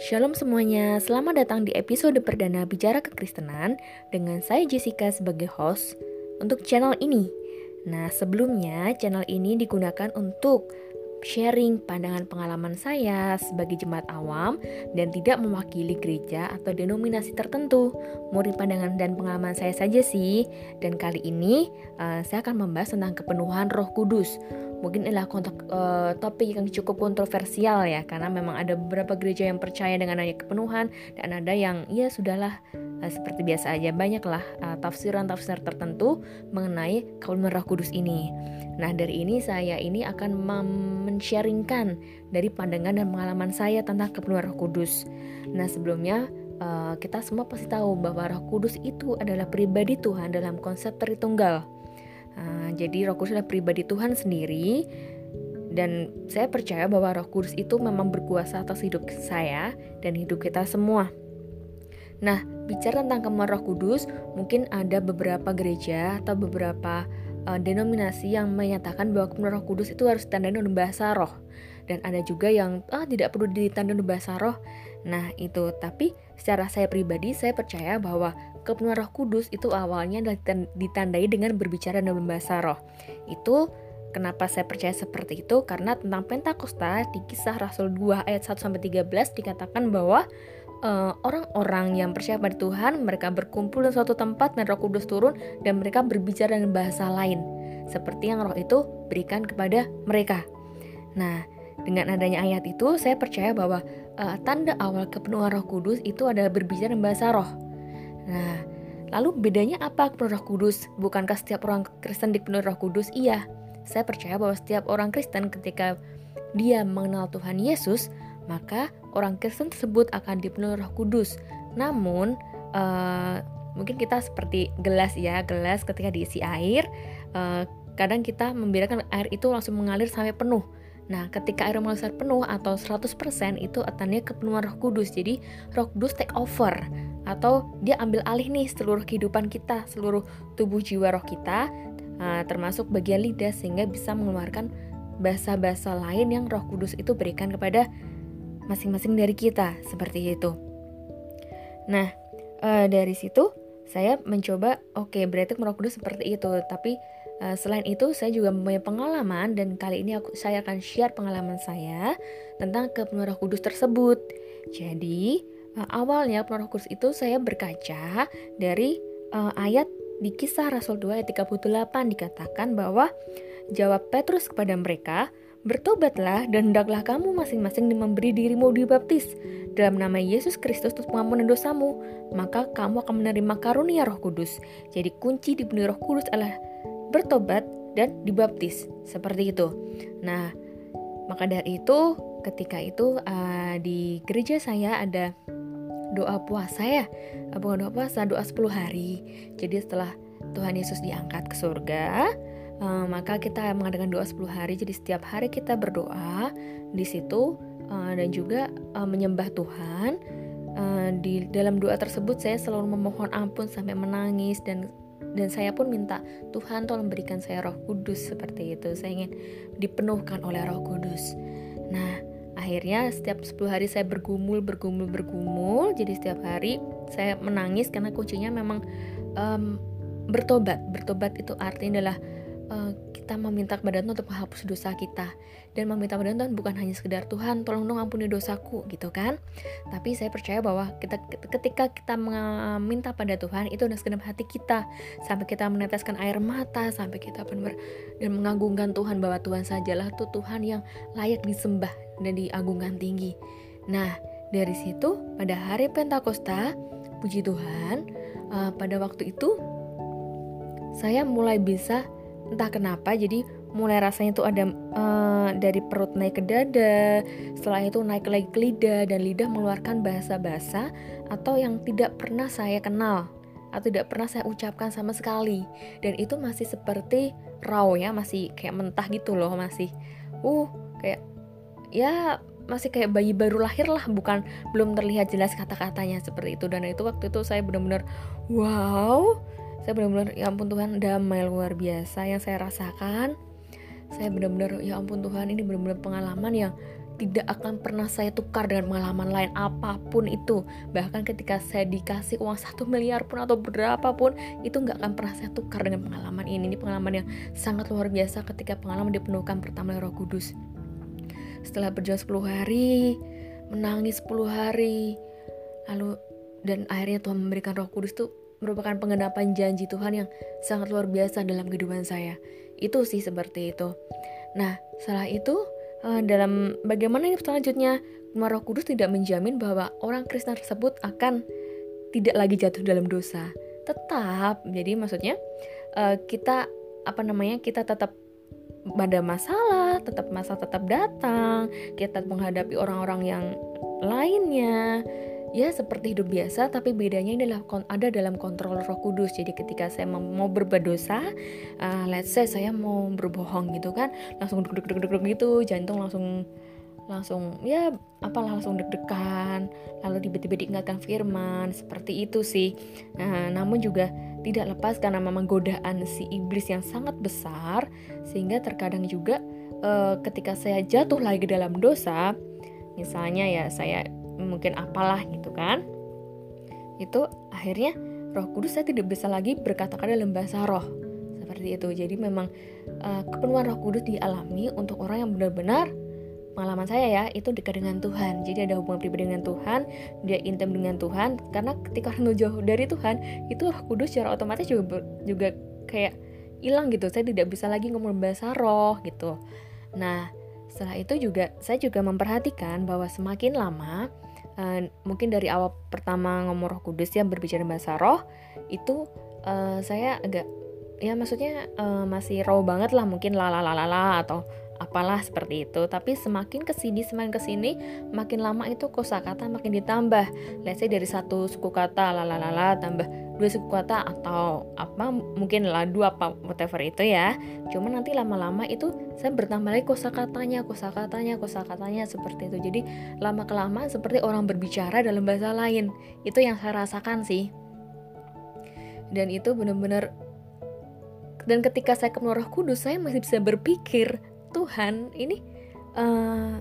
Shalom semuanya, selamat datang di episode perdana Bicara Kekristenan dengan saya Jessica sebagai host untuk channel ini. Nah, sebelumnya channel ini digunakan untuk sharing pandangan pengalaman saya sebagai jemaat awam dan tidak mewakili gereja atau denominasi tertentu. Murid pandangan dan pengalaman saya saja sih. Dan kali ini uh, saya akan membahas tentang kepenuhan Roh Kudus. Mungkin adalah kontak, uh, topik yang cukup kontroversial ya, karena memang ada beberapa gereja yang percaya dengan adanya kepenuhan dan ada yang ya sudahlah uh, seperti biasa aja banyaklah uh, tafsiran-tafsir tertentu mengenai kepenuhan Roh Kudus ini. Nah, dari ini saya ini akan men-sharingkan dari pandangan dan pengalaman saya tentang kepenuhan Roh Kudus. Nah, sebelumnya uh, kita semua pasti tahu bahwa Roh Kudus itu adalah pribadi Tuhan dalam konsep Tritunggal. Uh, jadi Roh Kudus adalah pribadi Tuhan sendiri dan saya percaya bahwa Roh Kudus itu memang berkuasa atas hidup saya dan hidup kita semua. Nah, bicara tentang kepenuhan Roh Kudus, mungkin ada beberapa gereja atau beberapa uh, denominasi yang menyatakan bahwa kepenuhan Roh Kudus itu harus ditandai dengan bahasa roh dan ada juga yang ah tidak perlu dengan bahasa roh. Nah, itu tapi secara saya pribadi saya percaya bahwa kepenuhan Roh Kudus itu awalnya ditandai dengan berbicara dalam bahasa roh. Itu Kenapa saya percaya seperti itu? Karena tentang Pentakosta di kisah Rasul 2 ayat 1 sampai 13 dikatakan bahwa Eh, orang-orang uh, yang percaya pada Tuhan, mereka berkumpul di suatu tempat dan Roh Kudus turun dan mereka berbicara dengan bahasa lain, seperti yang Roh itu berikan kepada mereka. Nah, dengan adanya ayat itu, saya percaya bahwa uh, tanda awal kepenuhan Roh Kudus itu adalah berbicara dengan bahasa Roh. Nah, lalu bedanya apa kepenuhan Roh Kudus? Bukankah setiap orang Kristen dipenuhi Roh Kudus? Iya, saya percaya bahwa setiap orang Kristen ketika dia mengenal Tuhan Yesus, maka orang Kristen tersebut akan dipenuhi Roh Kudus. Namun, uh, mungkin kita seperti gelas ya, gelas ketika diisi air, uh, kadang kita membiarkan air itu langsung mengalir sampai penuh. Nah, ketika air mengalir penuh atau 100% itu artinya kepenuhan Roh Kudus. Jadi, Roh Kudus take over atau dia ambil alih nih seluruh kehidupan kita, seluruh tubuh jiwa roh kita, uh, termasuk bagian lidah sehingga bisa mengeluarkan bahasa-bahasa lain yang Roh Kudus itu berikan kepada masing-masing dari kita seperti itu. Nah, uh, dari situ saya mencoba, oke okay, berarti Roh Kudus seperti itu. Tapi uh, selain itu saya juga mempunyai pengalaman dan kali ini aku saya akan share pengalaman saya tentang kepenuhan Roh Kudus tersebut. Jadi uh, awalnya Roh Kudus itu saya berkaca dari uh, ayat di kisah Rasul 2 ayat 38 dikatakan bahwa jawab Petrus kepada mereka, Bertobatlah dan hendaklah kamu masing-masing memberi dirimu dibaptis dalam nama Yesus Kristus untuk pengampunan dosamu, maka kamu akan menerima karunia Roh Kudus. Jadi kunci di Roh Kudus adalah bertobat dan dibaptis. Seperti itu. Nah, maka dari itu ketika itu uh, di gereja saya ada doa puasa ya. Bukan doa puasa, doa 10 hari. Jadi setelah Tuhan Yesus diangkat ke surga, uh, maka kita mengadakan doa 10 hari jadi setiap hari kita berdoa di situ uh, dan juga uh, menyembah Tuhan uh, di dalam doa tersebut saya selalu memohon ampun sampai menangis dan dan saya pun minta Tuhan tolong berikan saya Roh Kudus seperti itu. Saya ingin dipenuhkan oleh Roh Kudus. Nah akhirnya setiap 10 hari saya bergumul bergumul bergumul. Jadi setiap hari saya menangis karena kuncinya memang um, bertobat. Bertobat itu artinya adalah uh, kita meminta kepada Tuhan untuk menghapus dosa kita. Dan meminta kepada Tuhan bukan hanya sekedar Tuhan tolong dong ampuni dosaku gitu kan. Tapi saya percaya bahwa kita ketika kita meminta pada Tuhan itu udah segenap hati kita. Sampai kita meneteskan air mata sampai kita benar dan mengagungkan Tuhan bahwa Tuhan sajalah tuh Tuhan yang layak disembah dan diagungkan tinggi. Nah dari situ pada hari Pentakosta puji Tuhan uh, pada waktu itu saya mulai bisa entah kenapa jadi mulai rasanya tuh ada uh, dari perut naik ke dada setelah itu naik lagi ke lidah dan lidah mengeluarkan bahasa-bahasa atau yang tidak pernah saya kenal atau tidak pernah saya ucapkan sama sekali. Dan itu masih seperti raw ya masih kayak mentah gitu loh masih uh kayak ya masih kayak bayi baru lahir lah bukan belum terlihat jelas kata-katanya seperti itu. Dan itu waktu itu saya benar-benar wow saya benar-benar ya ampun Tuhan damai luar biasa yang saya rasakan. Saya benar-benar ya ampun Tuhan ini benar-benar pengalaman yang tidak akan pernah saya tukar dengan pengalaman lain apa pun itu. Bahkan ketika saya dikasih uang satu miliar pun atau berapa pun itu nggak akan pernah saya tukar dengan pengalaman ini. Ini pengalaman yang sangat luar biasa ketika pengalaman dipenuhkan pertama oleh Roh Kudus. Setelah berjalan 10 hari menangis 10 hari lalu dan akhirnya Tuhan memberikan Roh Kudus itu merupakan penggenapan janji Tuhan yang sangat luar biasa dalam kehidupan saya. Itu sih seperti itu. Nah, setelah itu uh, dalam bagaimana ini selanjutnya Roh Kudus tidak menjamin bahwa orang Kristen tersebut akan tidak lagi jatuh dalam dosa. Tetap, jadi maksudnya uh, kita apa namanya kita tetap ada masalah, tetap masalah tetap datang, kita menghadapi orang-orang yang lainnya, ya seperti hidup biasa tapi bedanya ini adalah ada dalam kontrol Roh Kudus. Jadi ketika saya mau berbuat dosa, uh, let's say saya mau berbohong gitu kan, langsung deg deg deg deg gitu, jantung langsung langsung ya apalah langsung deg-degan lalu tiba-tiba diingatkan firman seperti itu sih nah, namun juga tidak lepas karena memang godaan si iblis yang sangat besar sehingga terkadang juga uh, ketika saya jatuh lagi dalam dosa misalnya ya saya mungkin apalah gitu kan. Itu akhirnya roh kudus saya tidak bisa lagi berkata-kata dalam bahasa roh. Seperti itu. Jadi memang uh, kepenuhan roh kudus dialami untuk orang yang benar-benar pengalaman saya ya itu dekat dengan Tuhan. Jadi ada hubungan pribadi dengan Tuhan dia intim dengan Tuhan. Karena ketika orang jauh dari Tuhan itu roh kudus secara otomatis juga juga kayak hilang gitu. Saya tidak bisa lagi ngomong bahasa roh gitu. Nah setelah itu juga saya juga memperhatikan bahwa semakin lama uh, mungkin dari awal pertama ngomong Roh Kudus ya berbicara bahasa roh itu uh, saya agak ya maksudnya uh, masih raw banget lah mungkin la la la la la atau apalah seperti itu. Tapi semakin ke sini semakin ke sini makin lama itu kosakata makin ditambah. Let's say dari satu suku kata lalalala tambah dua suku kata atau apa mungkin lah dua apa whatever itu ya. Cuma nanti lama-lama itu saya bertambah lagi kosakatanya kosakatanya kosakatanya seperti itu. Jadi lama kelamaan seperti orang berbicara dalam bahasa lain. Itu yang saya rasakan sih. Dan itu benar-benar dan ketika saya ke Roh Kudus saya masih bisa berpikir Tuhan ini uh,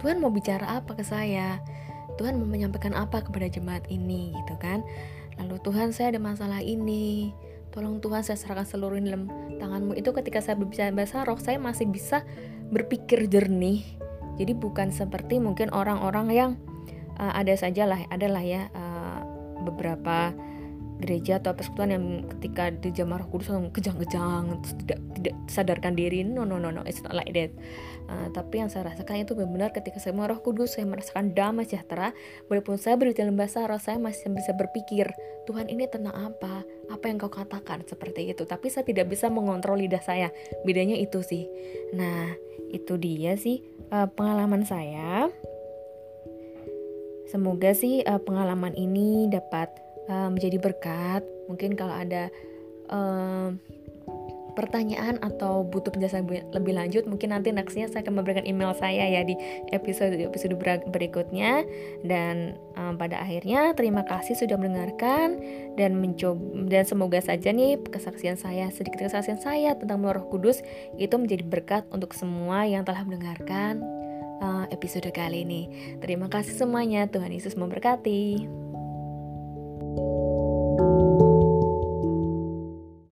Tuhan mau bicara apa ke saya? Tuhan mau menyampaikan apa kepada jemaat ini gitu kan? Lalu Tuhan saya ada masalah ini. Tolong Tuhan saya serahkan seluruh dalam tanganmu. Itu ketika saya berbicara bahasa roh saya masih bisa berpikir jernih. Jadi bukan seperti mungkin orang-orang yang uh, ada saja lah adalah ya uh, beberapa gereja atau persekutuan yang ketika di zaman roh kudus langsung kejang-kejang tidak tidak sadarkan diri. No no no no it's not like that. Uh, tapi yang saya rasakan itu benar-benar ketika saya roh kudus saya merasakan damai sejahtera. Walaupun saya berbicara dalam bahasa roh saya masih bisa berpikir Tuhan ini tentang apa? Apa yang kau katakan? Seperti itu. Tapi saya tidak bisa mengontrol lidah saya. Bedanya itu sih. Nah itu dia sih uh, pengalaman saya. Semoga sih uh, pengalaman ini dapat uh, menjadi berkat. Mungkin kalau ada uh, pertanyaan atau butuh penjelasan lebih lanjut, mungkin nanti nextnya saya akan memberikan email saya ya di episode episode berikutnya. Dan um, pada akhirnya terima kasih sudah mendengarkan dan mencoba dan semoga saja nih kesaksian saya sedikit kesaksian saya tentang Roh Kudus itu menjadi berkat untuk semua yang telah mendengarkan episode kali ini. Terima kasih semuanya, Tuhan Yesus memberkati.